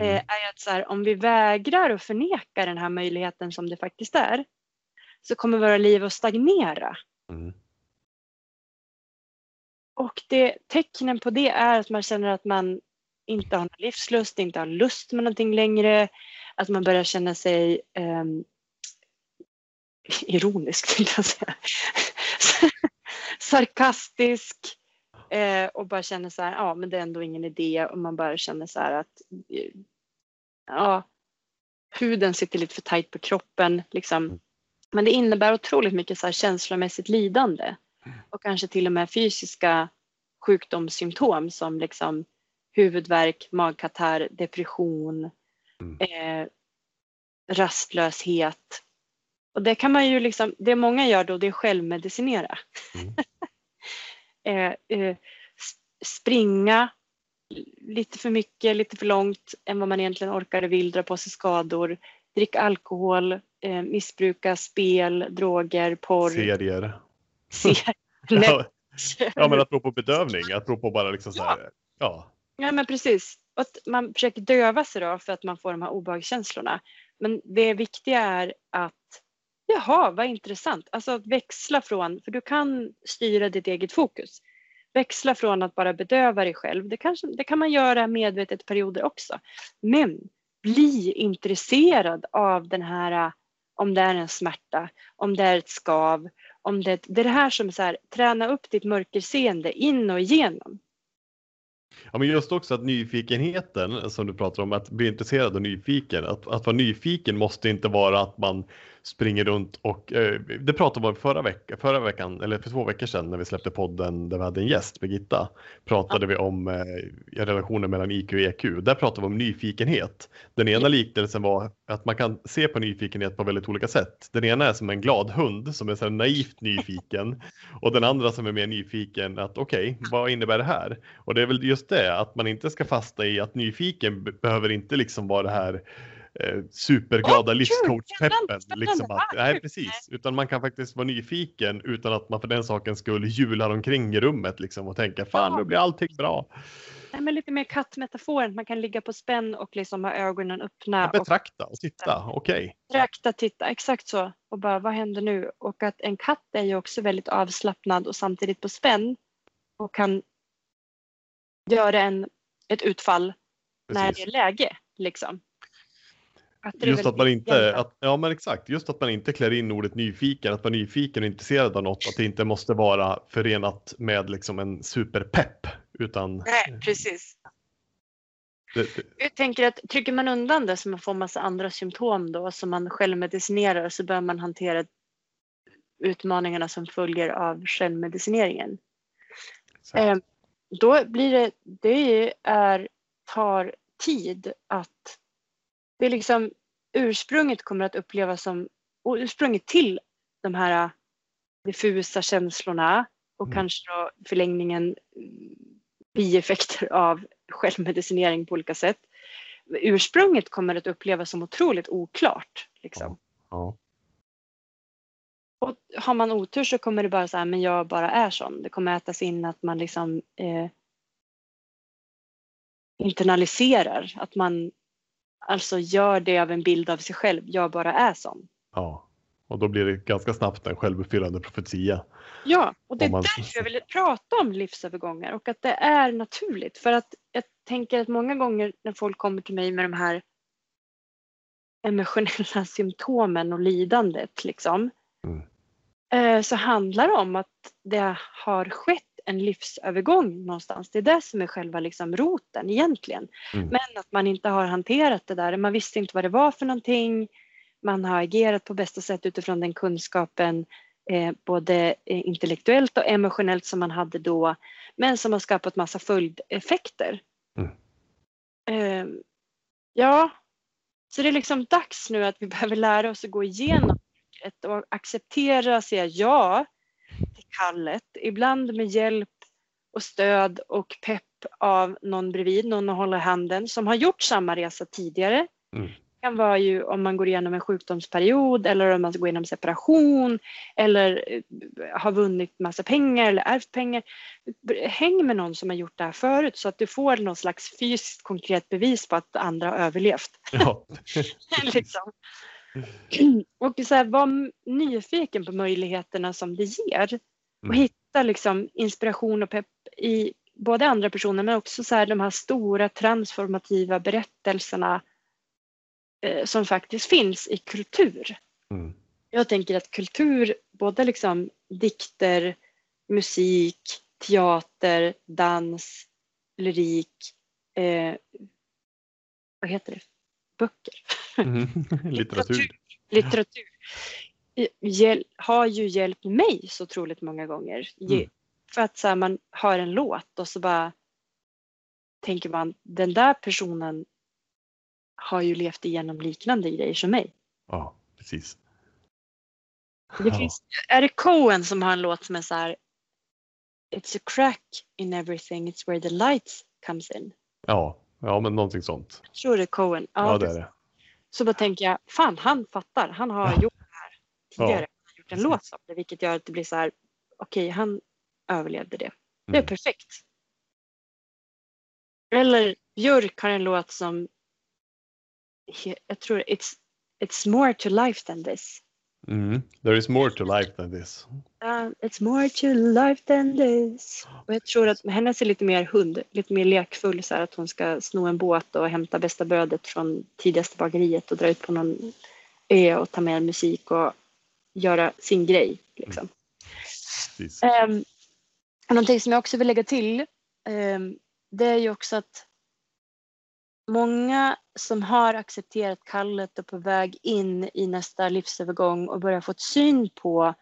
Eh, Mm. är att så här, om vi vägrar att förneka den här möjligheten som det faktiskt är så kommer våra liv att stagnera. Mm. Och det, tecknen på det är att man känner att man inte har någon livslust, inte har lust med någonting längre. Att man börjar känna sig ehm, ironisk, vill jag säga. Sarkastisk. Eh, och bara känner så här, ja men det är ändå ingen idé. Och man bara känner så här att eh, ja, huden sitter lite för tajt på kroppen. Liksom. Men det innebär otroligt mycket så här känslomässigt lidande och kanske till och med fysiska sjukdomssymptom som liksom huvudvärk, magkatarr, depression, Mm. eh, rastlöshet. Och det kan man ju liksom, det många gör då det är självmedicinera. Mm. eh, eh, springa lite för mycket, lite för långt än vad man egentligen orkar och vill, dra på sig skador. dricka alkohol, eh, missbruka spel, droger, porr. Serier. Ser, Ja, ja men apropå bedövning, apropå bara liksom så här, ja. Ja men precis. Att man försöker döva sig då för att man får de här obehagskänslorna. Men det viktiga är att jaha, vad intressant. Alltså att växla från, för du kan styra ditt eget fokus. Växla från att bara bedöva dig själv. Det, kanske, det kan man göra medvetet i perioder också. Men bli intresserad av den här, om det är en smärta, om det är ett skav, om det, det är det här som är så här, träna upp ditt mörkerseende in och igenom. Ja, men just också att nyfikenheten som du pratar om, att bli intresserad och nyfiken. Att, att vara nyfiken måste inte vara att man springer runt och eh, det pratade vi om förra, vecka, förra veckan, eller för två veckor sedan när vi släppte podden där vi hade en gäst, Birgitta, pratade vi om eh, relationen mellan IQ och EQ. Där pratade vi om nyfikenhet. Den ena liknelsen var att man kan se på nyfikenhet på väldigt olika sätt. Den ena är som en glad hund som är så naivt nyfiken och den andra som är mer nyfiken att okej, okay, vad innebär det här? Och det är väl just det att man inte ska fasta i att nyfiken be- behöver inte liksom vara det här eh, superglada kul, livscoach-peppen. Liksom att, nej, precis. Utan man kan faktiskt vara nyfiken utan att man för den sakens skull hjular omkring i rummet liksom och tänker fan nu blir allting bra. Nej, men lite mer kattmetaforen, man kan ligga på spänn och liksom ha ögonen öppna och betrakta och titta, okej. betrakta, titta, exakt så. Och bara vad händer nu? Och att en katt är ju också väldigt avslappnad och samtidigt på spänn och kan göra en, ett utfall när det precis. är läge. Liksom. Att är Just att man inte, att, ja men exakt, just att man inte klär in ordet nyfiken, att vara nyfiken och intresserad av något, att det inte måste vara förenat med liksom en superpepp, utan Nej, precis. det, det, Jag tänker att trycker man undan det så man får massa andra symptom då som man självmedicinerar så bör man hantera utmaningarna som följer av självmedicineringen. Eh, då blir det, det är, tar tid att det är liksom ursprunget kommer att upplevas som, och ursprunget till de här diffusa känslorna och Mm. kanske då förlängningen mm, bieffekter av självmedicinering på olika sätt. Ursprunget kommer att upplevas som otroligt oklart. Liksom. ja. Och har man otur så kommer det bara så här, men jag bara är sån. Det kommer ätas in att man liksom eh, internaliserar. Att man alltså gör det av en bild av sig själv. Jag bara är sån. ja. Och då blir det ganska snabbt en självuppfyllande profetia. Ja, och det är man- därför jag vill prata om livsövergångar och att det är naturligt. För att jag tänker att många gånger när folk kommer till mig med de här emotionella symptomen och lidandet liksom. Mm. eh, Så handlar det om att det har skett en livsövergång någonstans. Det är det som är själva liksom roten egentligen. Mm. Men att man inte har hanterat det där. Man visste inte vad det var för någonting. Man har agerat på bästa sätt utifrån den kunskapen eh, både eh, intellektuellt och emotionellt som man hade då. Men som har skapat massa följdeffekter. Mm. Eh, ja, så det är liksom dags nu att vi behöver lära oss att gå igenom och acceptera, säga ja till kallet. Ibland med hjälp och stöd och pepp av någon bredvid, någon att hålla handen som har gjort samma resa tidigare. Mm. Det kan vara ju om man går igenom en sjukdomsperiod eller om man går igenom separation eller eh, har vunnit massa pengar eller ärvt pengar. Häng med någon som har gjort det här förut så att du får någon slags fysiskt konkret bevis på att andra har överlevt. Ja. liksom. Och så här, var nyfiken på möjligheterna som det ger. Och Mm. hitta liksom inspiration och pepp i både andra personer men också så här, de här stora transformativa berättelserna eh, som faktiskt finns i kultur. Mm. Jag tänker att kultur, både liksom dikter, musik, teater, dans, lyrik, eh, vad heter det? Böcker. Mm. Litteratur. litteratur hjäl- har ju hjälpt mig så otroligt många gånger. Ge- Mm. För att så här, man hör en låt och så bara tänker man den där personen har ju levt igenom liknande grejer som mig. Ja, precis. Det Ja. finns, är det Cohen som har en låt som är så här It's a crack in everything, it's where the light comes in. Ja, ja, men någonting sånt. Jag tror det är Cohen. Ja, det är det. Så då tänker jag, fan han fattar, han har gjort det här tidigare. Han har gjort en låt om det, vilket gör att det blir så här, okej han överlevde det. Det är Mm. perfekt. Eller Björk har en låt som, jag tror it's, it's more to life than this. Mm. There is more to life than this. Uh, it's more to life than this. Och jag tror att hennes är lite mer hund, lite mer lekfull så här att hon ska sno en båt och hämta bästa brödet från tidigaste bageriet och dra ut på någon ö och ta med musik och göra sin grej. Liksom. Precis. Um, någonting som jag också vill lägga till ehm, det är ju också att många som har accepterat kallet och på väg in i nästa livsövergång och börjar få ett syn på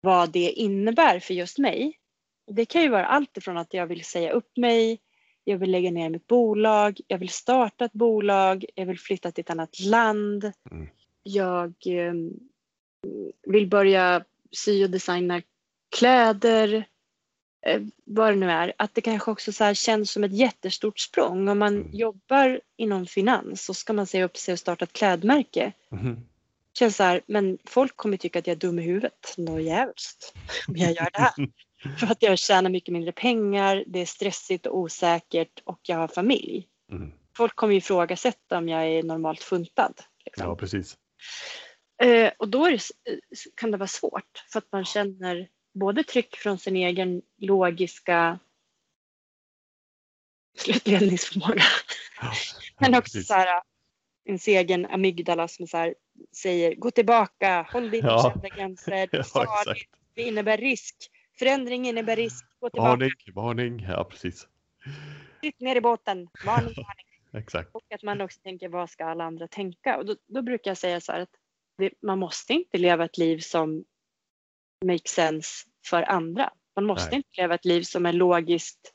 vad det innebär för just mig. Det kan ju vara allt ifrån att jag vill säga upp mig, jag vill lägga ner mitt bolag, jag vill starta ett bolag, jag vill flytta till ett annat land. Mm. Jag ehm, vill börja sy och designa kläder, eh, vad det nu är, att det kanske också så känns som ett jättestort språng. Om man Mm. jobbar inom finans så ska man säga upp sig och starta ett klädmärke. Mhm. Känns så här, men folk kommer tycka att jag är dum i huvudet, något jävligt, om jag gör det här. För att jag tjänar mycket mindre pengar, det är stressigt och osäkert och jag har familj. Mm. Folk kommer ju ifrågasätta om jag är normalt funtad. Liksom. Ja, precis. Eh, och då är det, eh, kan det vara svårt för att man känner både tryck från sin egen logiska slutledningsförmåga Ja, men också precis. så här, ens egen amygdala som så här, säger gå tillbaka, håll inom Ja. kända gränser, Ja, farligt, det innebär risk, förändring innebär risk, gå tillbaka, Varning, varning. Ja, precis. sitt ner i båten, varning, varning. Exakt. Och att man också tänker vad ska alla andra tänka? Och då, då brukar jag säga så här att det, man måste inte leva ett liv som makes sense för andra. Man måste Nej. inte leva ett liv som är logiskt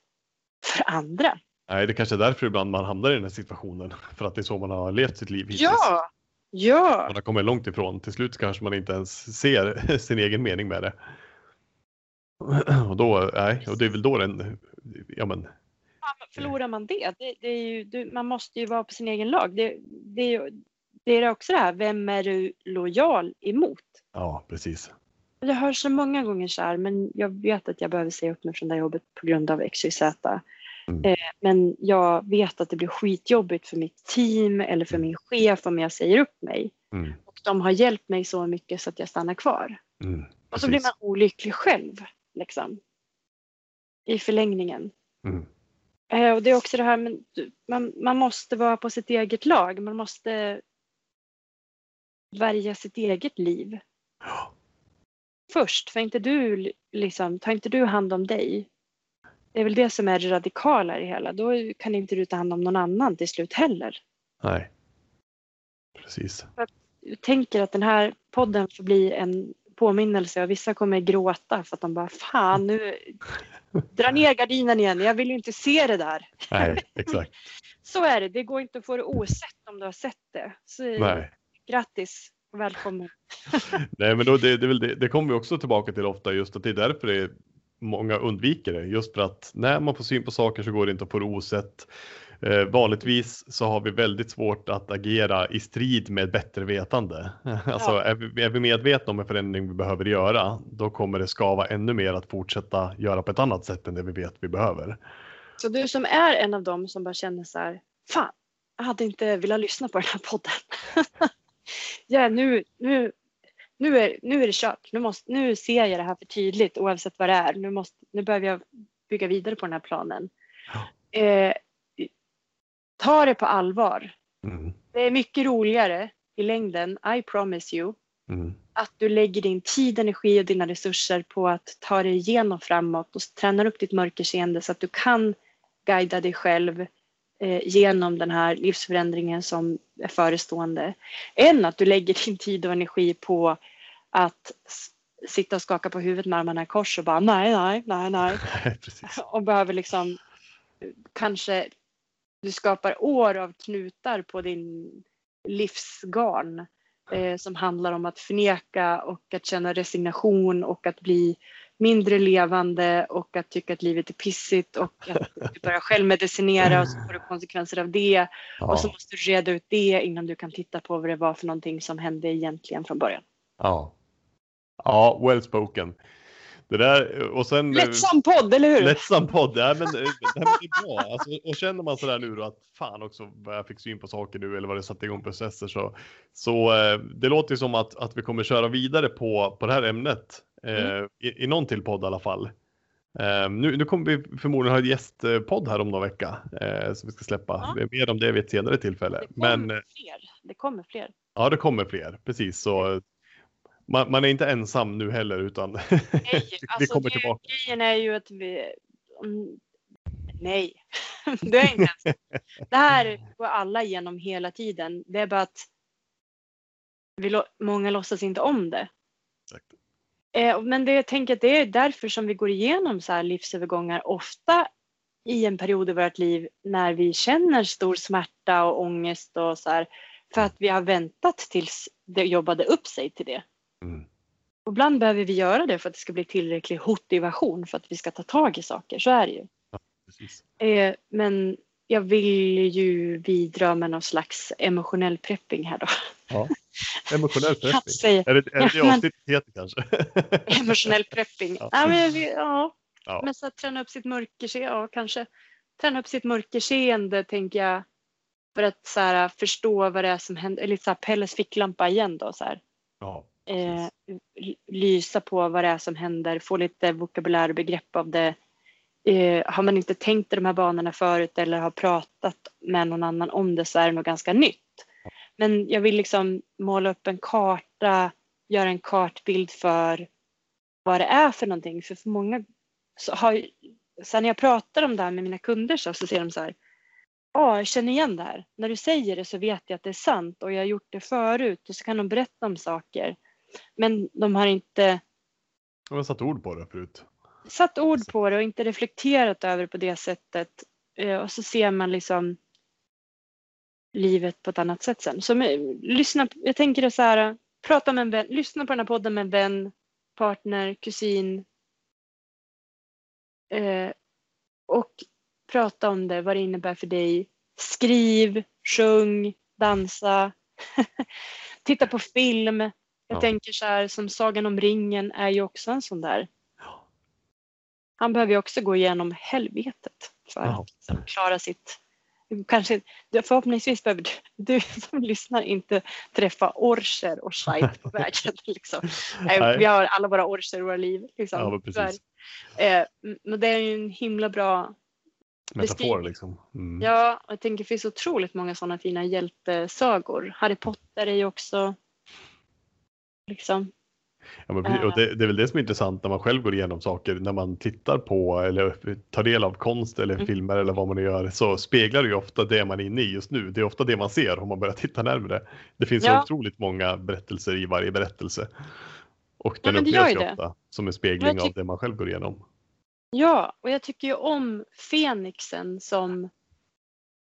för andra. Nej, det kanske är därför ibland man hamnar i den här situationen. För att det är så man har levt sitt liv hittills. Ja! Ja! Man har kommit långt ifrån. Till slut kanske man inte ens ser sin egen mening med det. Och då, nej, och det är väl då den, ja men, Förlorar man det, det, det är ju, du, man måste ju vara på sin egen lag. Det, det, det är också det här, vem är du lojal emot? ja precis. Jag hör så många gånger så här, men jag vet att jag behöver säga upp mig från det här jobbet på grund av XYZ. Mm. Eh, men jag vet att det blir skitjobbigt för mitt team eller för min chef om jag säger upp mig. Mm, Och de har hjälpt mig så mycket så att jag stannar kvar. mm, Och så blir man olycklig själv. Liksom. I förlängningen. Mm, Eh, och det är också det här, men du- man, man måste vara på sitt eget lag. Man måste välja sitt eget liv ja, först. För inte du, liksom, tar inte du hand om dig. Det är väl det som är det radikala i det hela. Då kan inte du ta hand om någon annan till slut heller. nej. Precis. Jag tänker att den här podden får bli en påminnelse och vissa kommer gråta för att de bara fan nu dra ner gardinen igen. Jag vill ju inte se det där. Nej, exakt. Så är det. Det går inte att få det osett om du har sett det. Så Nej. grattis och välkommen. Nej, men då, det, det, det, det kommer vi också tillbaka till ofta just att det är därför det är många undviker det. Just för att när man får syn på saker så går det inte det osett. Eh, vanligtvis så har vi väldigt svårt att agera i strid med bättre vetande. Alltså Ja. är, vi, är vi medvetna om en förändring vi behöver göra, då kommer det skava ännu mer att fortsätta göra på ett annat sätt än det vi vet vi behöver. Så du som är en av dem som bara känner så här, fan, jag hade inte velat lyssna på den här podden. ja, nu, nu, nu, är, nu är det kört. Nu, måste, nu ser jag det här för tydligt oavsett vad det är. Nu, måste, nu behöver jag bygga vidare på den här planen. Eh, ta det på allvar. Mm, Det är mycket roligare i längden, I promise you, mm, att du lägger din tid, energi och dina resurser på att ta dig igenom framåt och tränar upp ditt mörkerseende så att du kan guida dig själv genom den här livsförändringen som är förestående. Än att du lägger din tid och energi på att sitta och skaka på huvudet med armarna i kors och bara nej, nej, nej, nej. Och behöver liksom eh, kanske du skapar år av knutar på din livsgarn eh, som handlar om att förneka och att känna resignation och att bli mindre levande och att tycka att livet är pissigt och att du börjar självmedicinera och så får du konsekvenser av det. Och så Ja, måste du reda ut det innan du kan titta på vad det var för någonting som hände egentligen från början. ja. Ja, well spoken. Det där och sen. Lättsam podd, eller hur? Lättsam podd, ja, men, eh, det här är bra. Alltså, och känner man sådär nu då att fan också vad jag fick syn på saker nu eller vad det satte igång processer så, så eh, det låter ju som att, att vi kommer köra vidare på, på det här ämnet eh, i, i någon till podd i alla fall. Eh, nu, nu kommer vi förmodligen ha en gästpodd här om någon vecka eh, som vi ska släppa. Ja. Det är mer om det vid ett senare tillfälle. Det kommer Men eh, fler. Det kommer fler. ja, det kommer fler, precis så. Man, man är inte ensam nu heller utan Nej, vi alltså kommer det, tillbaka. grejen är ju att vi... Nej, det är inte. Det här går alla igenom hela tiden. Det är bara att vi, många låtsas inte om det. Exakt. Eh, Men det, jag tänker att det är därför som vi går igenom så här livsövergångar ofta i en period i vårt liv när vi känner stor smärta och ångest och så här. För att vi har väntat tills det jobbade upp sig till det. Mm. Och ibland behöver vi göra det för att det ska bli tillräcklig motivation för att vi ska ta tag i saker. Så är det ju. Precis. Eh, men jag vill ju bidra med någon slags emotionell prepping här då. Ja. Emotionell prepping. säga Är det är det, Ja, avsnittet heter kanske? emotionell prepping. Ja. Ja. men, ja. Ja. men så att träna upp sitt mörkerseende, ja kanske. Träna upp sitt mörkerseende tänker jag. För att så här, förstå vad det är som händer. Lite så här Pelles ficklampa igen då. Så här. Ja, eh, lysa på vad det är som händer, få lite vokabulär och begrepp av det. Eh, har man inte tänkt i de här banorna förut eller har pratat med någon annan om det så är det nog ganska nytt. Men jag vill liksom måla upp en karta, göra en kartbild för vad det är för någonting. För för många så har sen när jag pratar om det här med mina kunder så, så säger de så här. Ja, jag känner igen det här. När du säger det så vet jag att det är sant och jag har gjort det förut. Och så kan de berätta om saker. Men de har inte jag har satt ord på det förut. satt ord på det och inte reflekterat över det på det sättet. Eh, Och så ser man liksom livet på ett annat sätt sen. Så men, lyssna, jag tänker det så här, prata med en vän, lyssna på den här podden med en vän, partner, kusin. Eh, och prata om det, vad det innebär för dig. Skriv, sjung, dansa. Titta på film. Jag Ja. tänker så här som Sagan om ringen är ju också en sån där. Han behöver ju också gå igenom helvetet för Ja. att klara sitt Kanske, förhoppningsvis behöver du, du som lyssnar inte träffa orcher och skit på vägen. Liksom. Nej. Vi har alla våra orcher i våra liv. Liksom. Ja. Eh, men det är ju en himla bra Metafor liksom. Mm. Ja, och jag tänker det finns otroligt många sådana fina hjältesagor. Harry Potter är ju också liksom. Ja, men, och det, det är väl det som är intressant när man själv går igenom saker, när man tittar på eller tar del av konst eller Mm. filmer eller vad man gör, så speglar det ju ofta det man är inne i just nu. Det är ofta det man ser om man börjar titta närmare. Det finns Ja. otroligt många berättelser i varje berättelse. Och Ja, den gör upplevs ju det. ofta som en spegling av det man själv går igenom. Ja, och jag tycker ju om Fenixen som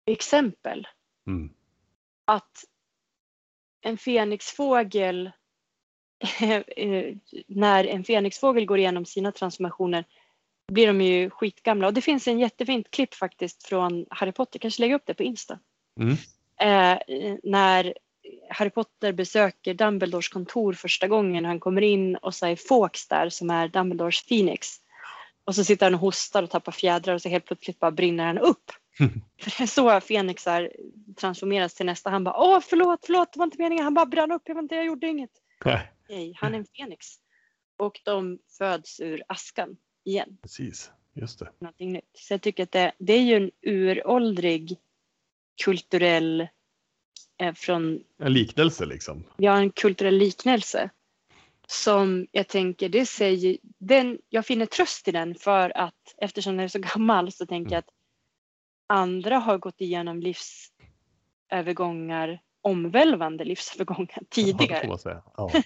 exempel. Mm. Att en fenixfågel eh, när en fenixfågel går igenom sina transformationer blir de ju skitgamla. Och det finns en jättefint klipp faktiskt från Harry Potter, kanske lägga upp det på Insta. Mm. Eh, när Harry Potter besöker Dumbledores kontor första gången. Han kommer in och så är Fawkes där som är Dumbledores Phoenix. Och så sitter han och hostar och tappar fjädrar och så helt plötsligt bara brinner han upp. För det är så Fenixar transformeras till nästa. Han bara åh förlåt, förlåt, det var inte meningen. Han bara brann upp, jag, inte, jag gjorde inget. Nej, Nej, han är en Fenix. Och de föds ur askan igen. precis, just det. Någonting nytt. Så jag tycker att det, det är ju en uråldrig kulturell eh, från En liknelse liksom. har en kulturell liknelse som jag tänker, det säger, den, jag finner tröst i den för att eftersom den är så gammal så tänker jag att andra har gått igenom livsövergångar omvälvande livsövergångar Ja, det tidigare. Ja.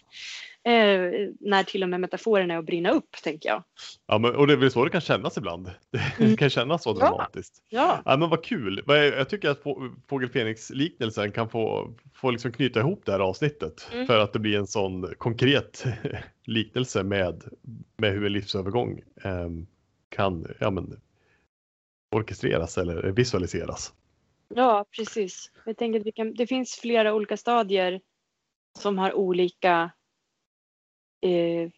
Eh, när till och med metaforen är att brinna upp tänker jag. Ja, men, och det är väl så det kan kännas ibland. Det Mm. kan kännas så Ja. dramatiskt. Ja, Ja, men vad kul. Jag tycker att Få- Fågel Fenix-liknelsen kan få, få liksom knyta ihop det här avsnittet Mm. för att det blir en sån konkret liknelse med, med hur en livsövergång ehm, kan ja, men, orkestreras eller visualiseras. Ja precis. Jag tänker att kan, det finns flera olika stadier som har olika eh,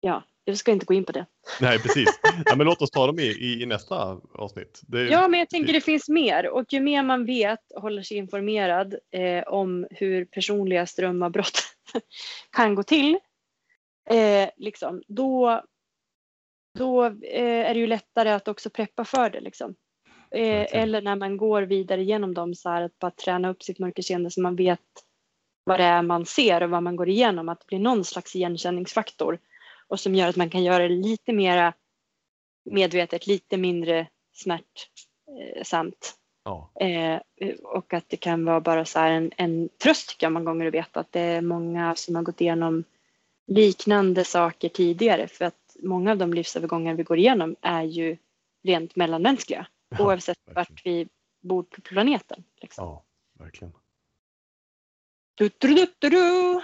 ja, jag ska inte gå in på det. Nej, precis. Ja, men låt oss ta dem i, i, i nästa avsnitt. Det, Ja, men jag tänker det finns mer och ju mer man vet och håller sig informerad eh, om hur personliga strömavbrott kan gå till, eh, liksom, då, då eh, är det ju lättare att också preppa för det. Liksom. Eh, eller när man går vidare genom dem så här att bara träna upp sitt mörkerseende så man vet vad det är man ser och vad man går igenom. Att det blir någon slags igenkänningsfaktor och som gör att man kan göra det lite mera medvetet, lite mindre smärtsamt. ja, Eh, och att det kan vara bara så här en, en tröst tycker jag många gånger att veta att det är många som har gått igenom liknande saker tidigare för att många av de livsövergångar vi går igenom är ju rent mellanmänskliga Ja, oavsett verkligen. vart vi bor på planeten. Liksom. ja, verkligen. Du, du, du, du, du.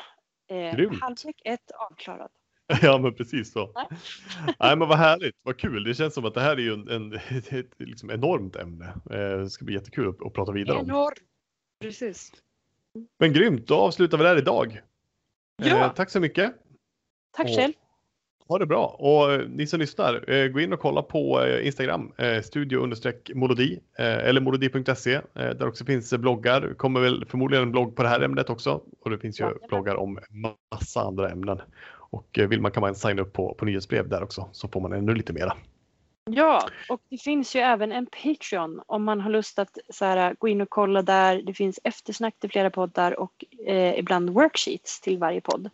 Eh, halvlek ett avklarad. Ja, men precis så. Nej. Nej, men vad härligt, vad kul. Det känns som att det här är ju en, en, ett, ett liksom enormt ämne. Eh, Det ska bli jättekul att, att prata vidare om. Enorm. Precis. Men grymt, då avslutar vi där idag. Ja. Eh, tack så mycket. Tack själv. Ha det bra. Och eh, ni som lyssnar, eh, gå in och kolla på eh, Instagram, studio understreck molodi eh, eller molodi.se där också finns bloggar. kommer väl förmodligen en blogg på det här ämnet också och det finns ju Jajamän. bloggar om massa andra ämnen. Och vill man kan man signa upp på, på nyhetsbrev där också så får man ännu lite mera. Ja, och det finns ju även en Patreon om man har lust att så här, gå in och kolla där. Det finns eftersnack till flera poddar och eh, ibland worksheets till varje podd.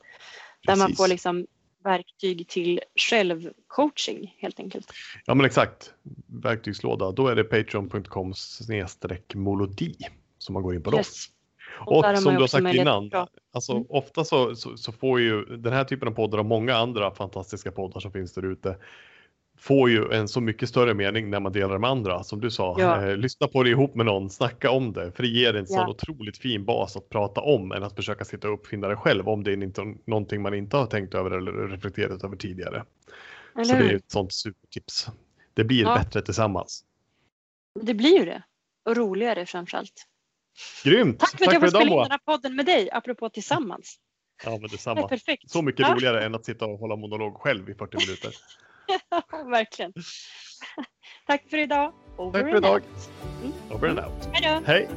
Där man Precis. får liksom verktyg till självcoaching helt enkelt. Ja men exakt, verktygslåda. Då är det patreon.com snedstreck molodi som man går in på då. Yes. Och har som du har sagt innan, alltså Mm. ofta så, så, så får ju den här typen av poddar och många andra fantastiska poddar som finns där ute får ju en så mycket större mening när man delar med andra. Som du sa, Ja. eh, lyssna på det ihop med någon, snacka om det. För det ger en sån Ja. otroligt fin bas att prata om än att försöka sitta och uppfinna det själv om det är inte, någonting man inte har tänkt över eller reflekterat över tidigare. Eller så det är ett sånt supertips. Det blir Ja. bättre tillsammans. Det blir ju det. Och roligare framförallt. Grymt! Tack för att jag får spela in den här podden med dig, apropå tillsammans. Ja, men Det är detsamma. perfekt. Så mycket roligare än att sitta och hålla monolog själv i 40 minuter. Ja, verkligen. Tack för idag. Over Tack för idag. out. Over and out. Hej då. Hej!